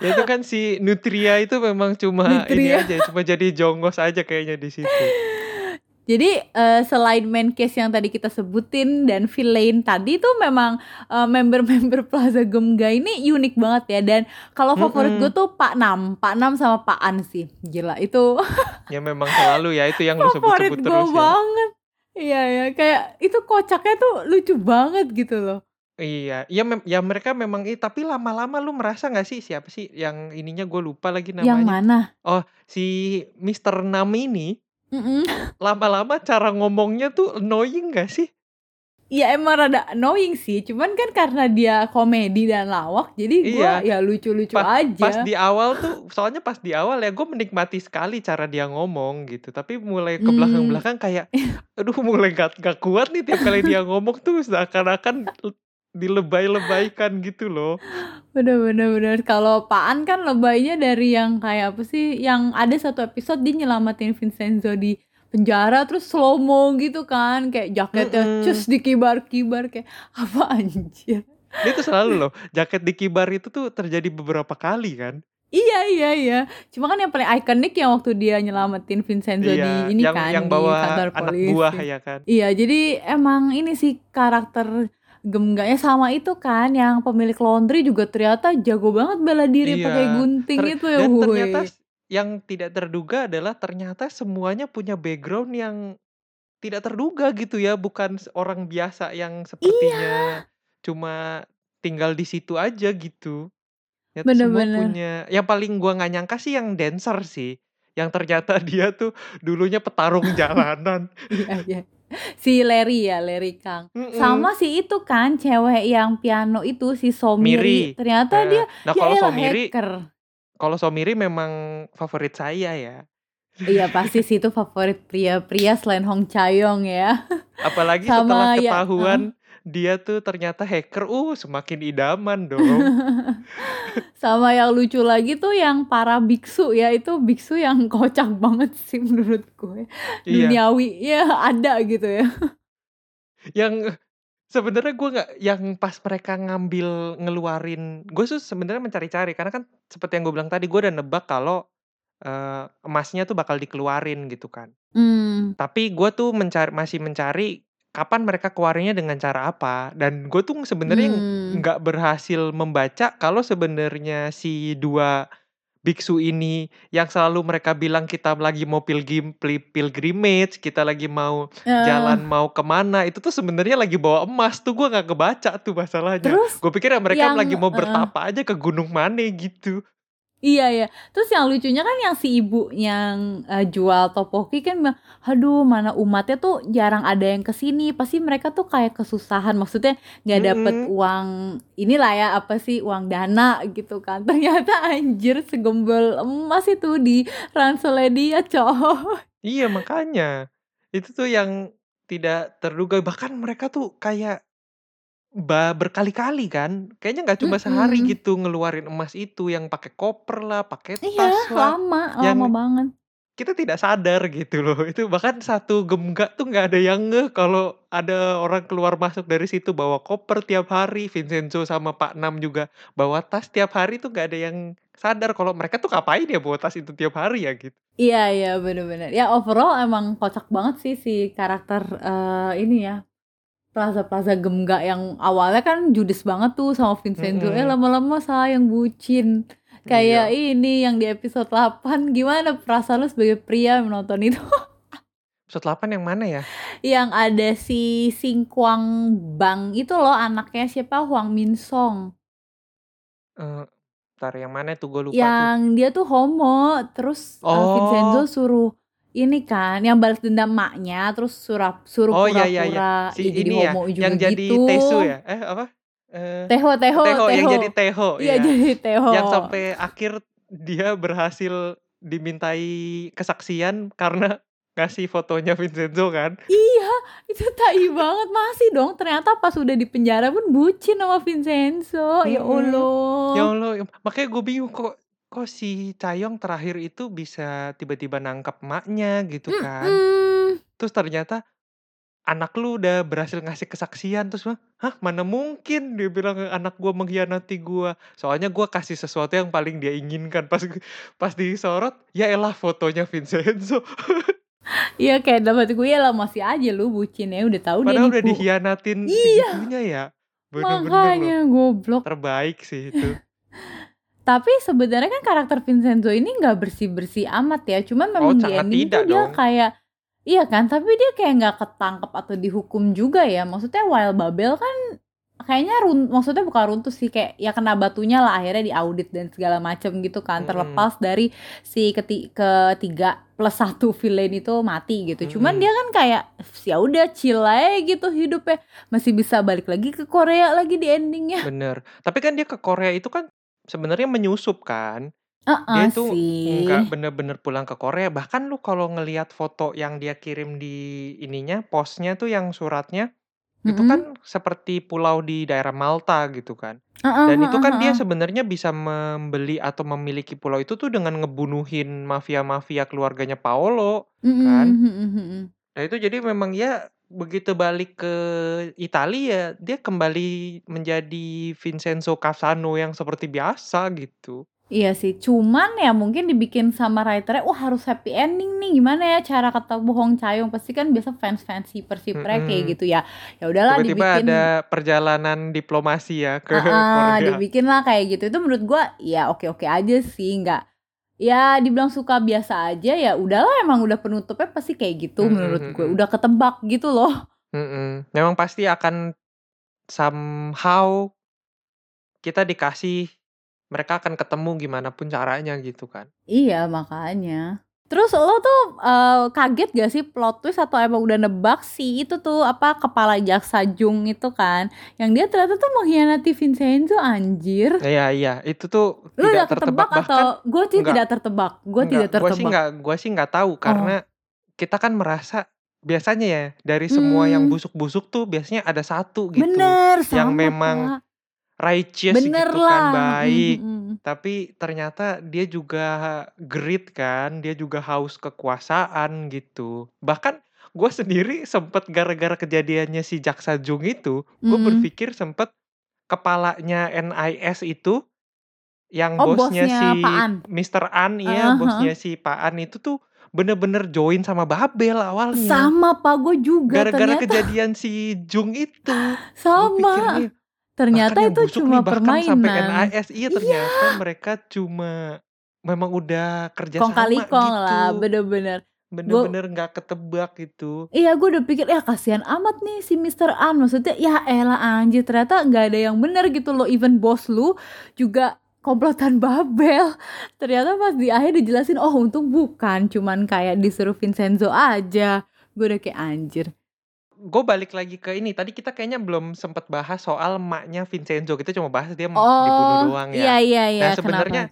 Ya itu kan si Nutria itu memang cuma ini Nutria. aja, cuma jadi jongos aja kayaknya di situ. Jadi eh, selain main case yang tadi kita sebutin dan villain tadi tuh memang eh, member-member Plaza Gemga ini unik banget ya dan kalau favorit Mm-mm. gue tuh Pak Nam, Pak Nam sama Pak An sih. Gila itu Ya memang selalu ya itu yang lu favorit sebut-sebut gue terus ya. banget. Iya ya, kayak itu kocaknya tuh lucu banget gitu loh. Iya, ya, mem- ya mereka memang i- tapi lama-lama lu merasa nggak sih siapa sih yang ininya gue lupa lagi Yang namanya. mana? Oh, si Mr. Nam ini. Lama-lama cara ngomongnya tuh annoying gak sih? ya emang rada annoying sih. Cuman kan karena dia komedi dan lawak jadi gua ya lucu-lucu aja. pas di awal tuh soalnya pas di awal ya gue menikmati sekali cara dia ngomong gitu. Tapi mulai ke Hmm. belakang-belakang kayak aduh mulai gak, gak kuat nih tiap kali dia ngomong tuh seakan-akan dilebay-lebaykan gitu loh bener bener bener kalau Paan kan lebaynya dari yang kayak apa sih yang ada satu episode dia nyelamatin Vincenzo di penjara terus slow mo gitu kan kayak jaketnya Mm-mm. cus dikibar-kibar kayak apa anjir dia tuh selalu loh jaket di kibar itu tuh terjadi beberapa kali kan Iya iya iya. Cuma kan yang paling ikonik yang waktu dia nyelamatin Vincenzo iya di ini yang kan yang di bawa kantor anak polisi. buah ya kan Iya, jadi emang ini sih karakter gemgaknya sama itu kan yang pemilik laundry juga ternyata jago banget bela diri Iya, pakai gunting Ter- itu ya. dan ternyata yang tidak terduga adalah ternyata semuanya punya background yang tidak terduga gitu ya bukan orang biasa yang sepertinya cuma tinggal di situ aja gitu Ternyata semua Bener-bener. punya yang paling gua nggak nyangka sih yang dancer sih yang ternyata dia tuh dulunya petarung jalanan Iya iya. Si Larry ya, Larry Kang. Mm-mm. Sama si itu kan cewek yang piano itu si Somiri. Miri. Ternyata Nah, dia nah ya kalau Somiri hacker. kalau Somiri memang favorit saya ya Iya pasti sih itu favorit pria-pria selain Hong Chayong ya. apalagi Sama setelah ya, ketahuan dia tuh ternyata hacker uh semakin idaman dong Sama yang lucu lagi tuh yang para biksu ya itu biksu yang kocak banget sih menurut gue. iya Duniawi ya ada gitu ya. yang sebenarnya gue nggak yang pas mereka ngambil ngeluarin gue tuh sebenarnya mencari-cari karena kan seperti yang gue bilang tadi gue udah nebak kalau eh, emasnya tuh bakal dikeluarin gitu kan Hmm. tapi gue tuh mencari masih mencari kapan mereka keluarinnya dengan cara apa? Dan gue tuh sebenarnya Hmm. nggak berhasil membaca kalau sebenarnya si dua biksu ini yang selalu mereka bilang kita lagi mau pilgrim pil- pilgrimage kita lagi mau Eh, jalan mau ke mana itu tuh sebenarnya lagi bawa emas tuh gue nggak kebaca tuh masalahnya. Gue pikir ya mereka yang lagi mau bertapa aja ke gunung mana gitu Iya ya. Terus yang lucunya kan yang si ibu yang eh, jual topoki kan bilang, aduh mana umatnya tuh jarang ada yang ke sini. Pasti mereka tuh kayak kesusahan. Maksudnya nggak dapet Mm-mm. uang inilah ya apa sih uang dana gitu kan. Ternyata anjir segembel emas itu di ranselnya dia coy. iya makanya itu tuh yang tidak terduga bahkan mereka tuh kayak berkali-kali kan kayaknya nggak cuma sehari Mm-mm. gitu ngeluarin emas itu yang pakai koper lah pakai Iya tas lah lama yang lama banget. kita tidak sadar gitu loh itu bahkan satu gemgak tuh nggak ada yang ngeh kalau ada orang keluar masuk dari situ bawa koper tiap hari Vincenzo sama Pak Nam juga bawa tas tiap hari tuh nggak ada yang sadar kalau mereka tuh ngapain ya bawa tas itu tiap hari ya gitu Iya iya bener-bener. Ya overall emang kocak banget sih si karakter eh, ini ya. Plaza-plaza gemgak yang awalnya kan judes banget tuh sama Vincenzo. Eh Mm-mm. lama-lama sayang bucin. Kayak iya ini yang di episode 8. Gimana perasaan lu sebagai pria menonton itu? episode 8 yang mana ya yang ada si Singkwang Bang itu loh anaknya siapa? Huang Min Song. Eh, Ntar yang mana tuh gue lupa tuh Yang dia tuh homo. Terus eh, Vincenzo oh suruh ini kan yang balas dendam maknya terus suruh suruh oh iya iya iya pura-pura si ya jadi ini ya juga yang jadi gitu. Tesu ya eh apa eh Teho Teho Teho yang Teho. jadi Teho Iya ya jadi Teho. yang sampai akhir dia berhasil dimintai kesaksian karena ngasih fotonya Vincenzo kan Iya, itu tai banget masih dong. Ternyata pas udah di penjara pun bucin sama Vincenzo. Ya Mm-mm. Allah. ya Allah makanya gue bingung kok kok si Cayong terakhir itu bisa tiba-tiba nangkap emaknya gitu kan Mm-mm. terus ternyata anak lu udah berhasil ngasih kesaksian terus mah hah mana mungkin dia bilang anak gua mengkhianati gua soalnya gua kasih sesuatu yang paling dia inginkan pas pas disorot ya elah fotonya Vincenzo Iya kayak dapat gue ya lah masih aja lu bucin ya udah tahu dia padahal udah nipu. dikhianatin Iya. segitunya ya bener-bener loh Makanya goblok. terbaik sih itu Tapi sebenarnya kan karakter Vincenzo ini nggak bersih-bersih amat ya. Cuman oh memang di ending tidak tuh dia dong kayak Iya kan, tapi dia kayak nggak ketangkep atau dihukum juga ya. Maksudnya Wild Babel kan kayaknya run maksudnya bukan runtuh sih kayak ya kena batunya lah akhirnya diaudit dan segala macem gitu kan Mm-mm. terlepas dari si keti ketiga plus satu villain itu mati gitu cuman Mm-mm. dia kan kayak ya udah chill aja gitu hidupnya masih bisa balik lagi ke Korea lagi di endingnya Bener. Tapi kan dia ke Korea itu kan sebenarnya menyusup kan. Heeh Dia itu sih nggak bener-bener pulang ke Korea. Bahkan lu kalau ngelihat foto yang dia kirim di ininya, postnya tuh yang suratnya, itu Mm-mm. kan seperti pulau di daerah Malta gitu kan. Heeh, Dan itu kan dia heeh. sebenarnya bisa membeli atau memiliki pulau itu tuh dengan ngebunuhin mafia-mafia keluarganya Paolo Mm-mm, kan. mm-mm. Nah itu jadi memang ya begitu balik ke Italia dia kembali menjadi Vincenzo Casano yang seperti biasa gitu. Iya sih, cuman ya mungkin dibikin sama writernya, wah harus happy ending nih, gimana ya cara ketemu Hong Chayong pasti kan biasa fans-fans hiper-hipernya kayak Mm-mm. gitu ya. Ya udahlah Tiba-tiba dibikin, ada perjalanan diplomasi ya ke Ah, dibikin lah kayak gitu. Itu menurut gua ya oke-oke aja sih, nggak ya dibilang suka biasa aja ya udahlah emang udah penutupnya pasti kayak gitu menurut gue, Mm-mm-mm. udah ketebak gitu loh. Mm-mm. Memang pasti akan somehow kita dikasih mereka akan ketemu gimana pun caranya gitu kan. Iya makanya. Terus lo tuh eh, kaget gak sih plot twist atau emang udah nebak sih itu tuh apa kepala jaksa Jung itu kan yang dia ternyata tuh mengkhianati Vincenzo anjir. Iya iya, itu tuh udah tidak tertebak bahkan atau gue sih enggak tidak tertebak. Gue tidak enggak, gua sih tertebak. enggak gua sih enggak tahu Oh. karena kita kan merasa biasanya ya dari semua yang Hmm, busuk-busuk tuh biasanya ada satu gitu bener yang memang. Righteous Bener gitu kan lah. Mm, baik mm, mm. tapi ternyata dia juga greed kan dia juga haus kekuasaan gitu bahkan gue sendiri sempet gara-gara kejadiannya si Jaksa Jung itu gue Mm. berpikir sempet kepalanya NIS itu yang Oh bosnya bosnya si Pak An. Mr. An ya Ah, ah. bosnya si Pak An itu tuh bener-bener join sama Babel awalnya Sama pak gue juga gara-gara kejadian si Jung itu gue sama. pikirnya Ternyata bahkan itu cuma nih bahkan sampai permainan. NIS iya ternyata mereka cuma memang udah kerja Kong sama kali kong gitu. lah, bener-bener. Bener-bener nggak ketebak gitu. Iya gue udah pikir ya kasihan amat nih si Mr. An. Maksudnya ya elah anjir ternyata nggak ada yang bener gitu loh. Even bos lu juga komplotan Babel. Ternyata pas di akhir dijelasin oh untung bukan Cuman kayak disuruh Vincenzo aja. Gue udah kayak anjir gue balik lagi ke ini tadi kita kayaknya belum sempet bahas soal maknya Vincenzo kita cuma bahas dia dibunuh Oh doang iya ya. iya iya nah kenapa sebenarnya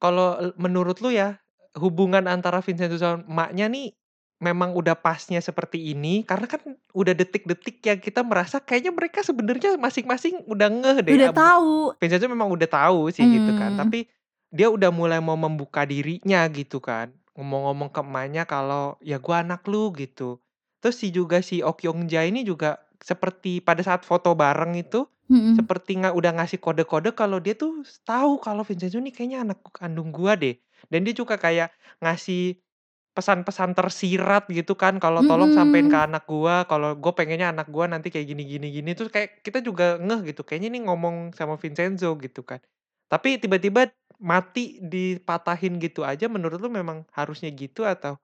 kalau l- menurut lu ya hubungan antara Vincenzo sama maknya nih memang udah pasnya seperti ini? Karena kan udah detik-detik yang kita merasa kayaknya mereka sebenarnya masing-masing udah ngeh deh Udah ah, tahu. Vincenzo memang udah tahu sih gitu kan Hmm. tapi dia udah mulai mau membuka dirinya gitu kan. Ngomong-ngomong ke emaknya kalau ya gua anak lu gitu terus si juga si Okyong Jae ini juga seperti pada saat foto bareng itu Mm-mm. seperti nggak udah ngasih kode-kode kalau dia tuh tahu kalau Vincenzo ini kayaknya anak kandung gua deh. Dan dia juga kayak ngasih pesan-pesan tersirat gitu kan kalau tolong sampein ke anak gua kalau gue pengennya anak gua nanti kayak gini gini gini terus kayak kita juga ngeh gitu kayaknya ini ngomong sama Vincenzo gitu kan. Tapi tiba-tiba mati dipatahin gitu aja menurut lu memang harusnya gitu atau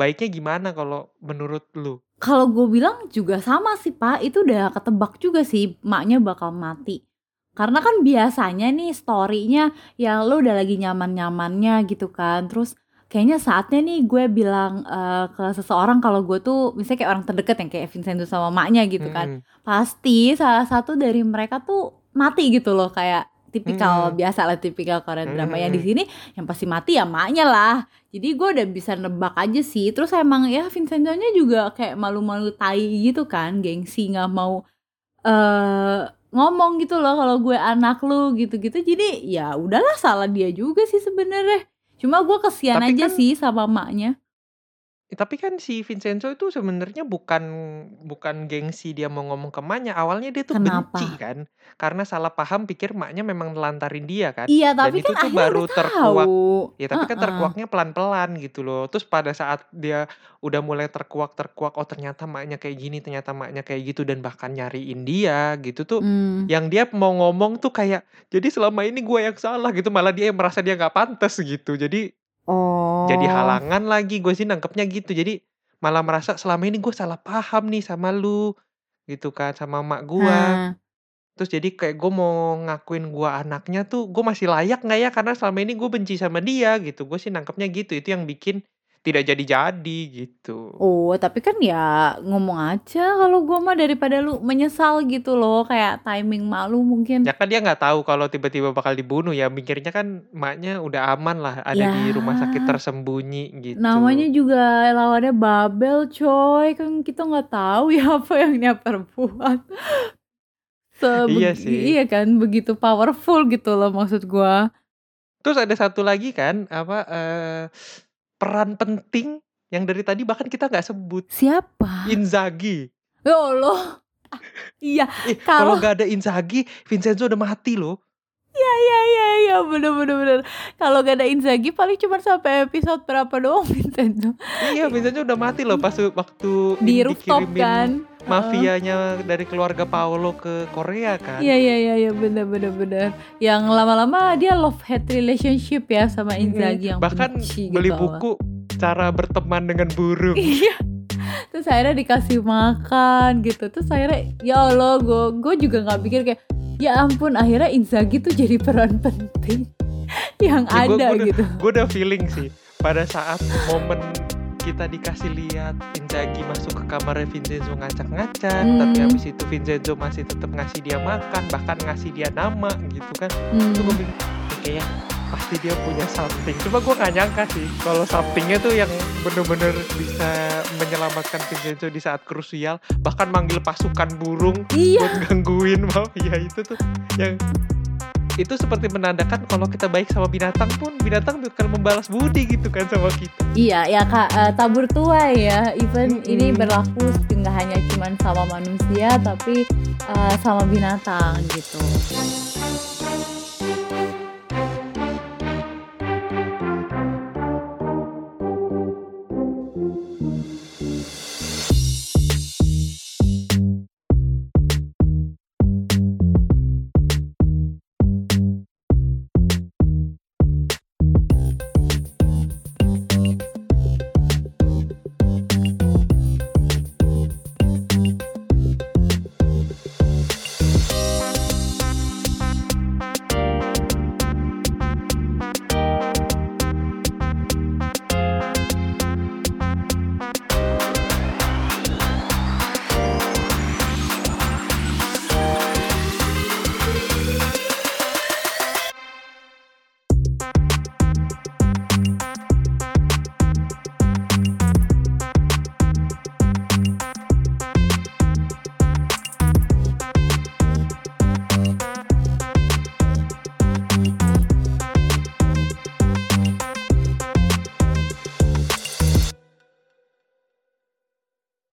baiknya gimana kalau menurut lu Kalau gue bilang juga sama sih pak, itu udah ketebak juga sih maknya bakal mati. Karena kan biasanya nih story-nya ya lo udah lagi nyaman-nyamannya gitu kan. Terus kayaknya saatnya nih gue bilang eh, ke seseorang kalau gue tuh misalnya kayak orang terdekat yang kayak Vincenzo sama maknya gitu kan. Mm-mm. Pasti salah satu dari mereka tuh mati gitu loh kayak tipikal Mm-mm. biasa lah tipikal Korean drama. Yang di Mm-mm. sini yang pasti mati ya maknya lah. Jadi gue udah bisa nebak aja sih. Terus emang ya Vincenzo-nya juga kayak malu-malu tai gitu kan gengsi nggak mau eh ngomong gitu loh kalau gue anak lu gitu-gitu. Jadi ya udahlah salah dia juga sih sebenarnya. Cuma gue kesian tapi aja kan sih sama maknya Tapi kan si Vincenzo itu sebenarnya bukan bukan gengsi dia mau ngomong ke maknya. Awalnya dia tuh kenapa benci kan. Karena salah paham pikir maknya memang nelantarin dia kan. iya Dan tapi itu kan tuh akhirnya baru udah terkuak. tahu Ya tapi kan Heeh. terkuaknya pelan-pelan gitu loh. Terus pada saat dia udah mulai terkuak-terkuak, oh ternyata maknya kayak gini, ternyata maknya kayak gitu dan bahkan nyariin dia gitu tuh. Hmm. Yang dia mau ngomong tuh kayak jadi selama ini gue yang salah gitu, malah dia yang merasa dia nggak pantas gitu. Jadi jadi oh halangan lagi gue sih nangkepnya gitu. Jadi malah merasa selama ini gue salah paham nih sama lu gitu kan sama mak gua nah Terus jadi kayak gue mau ngakuin gue anaknya tuh gue masih layak nggak ya karena selama ini gue benci sama dia gitu. Gue sih nangkepnya gitu. Itu yang bikin tidak jadi-jadi gitu. Oh, tapi kan ya ngomong aja kalau gua mah daripada lu menyesal gitu loh, kayak timing malu mungkin. Ya kan dia nggak tahu kalau tiba-tiba bakal dibunuh ya. Mikirnya kan maknya udah aman lah ada di rumah sakit Ya. tersembunyi gitu. Namanya juga lawannya Babel, coy. Kan kita nggak tahu ya apa yang dia perbuat. Sebe- Iya sih. Iya kan, begitu powerful gitu loh maksud gua. Terus ada satu lagi kan apa eh, peran penting yang dari tadi bahkan kita nggak sebut Siapa? Inzaghi. Ya Allah. Iya, Eh, kalau nggak ada Inzaghi, Vincenzo udah mati loh. Iya iya iya iya bener bener bener. Kalau gak ada Inzaghi paling cuma sampai episode berapa doang Vincenzo Iya, Vincenzo udah mati loh pas waktu di rooftop kan. Mafianya dari keluarga Paolo ke Korea kan. Iya iya iya iya bener bener bener. Yang lama-lama dia love hate relationship ya sama Inzaghi yang Bahkan benci beli gitu. buku cara berteman dengan burung. Iya. Terus akhirnya dikasih makan gitu. Terus akhirnya ya Allah gue gue juga nggak pikir kayak ya ampun akhirnya Inzaghi tuh jadi peran penting yang Ya, gua- ada gua udah- gitu. Gue udah feeling sih pada saat momen kita dikasih lihat Inzaghi masuk ke kamarnya Vincenzo ngacak-ngacak, Hmm. tapi habis itu Vincenzo masih tetap ngasih dia makan, bahkan ngasih dia nama gitu kan. Hmm. Itu gue bilang, "Oke ya, pasti dia punya something. Cuma gue gak nyangka sih kalau somethingnya tuh yang bener-bener bisa menyelamatkan Vincenzo di saat krusial, bahkan manggil pasukan burung Iya. buat gangguin mau ya itu tuh yang itu seperti menandakan kalau kita baik sama binatang pun binatang bakal membalas budi gitu kan sama kita Iya ya kak eh, tabur tuai ya even Mm-mm. ini berlaku nggak hanya cuman sama manusia tapi eh, sama binatang gitu.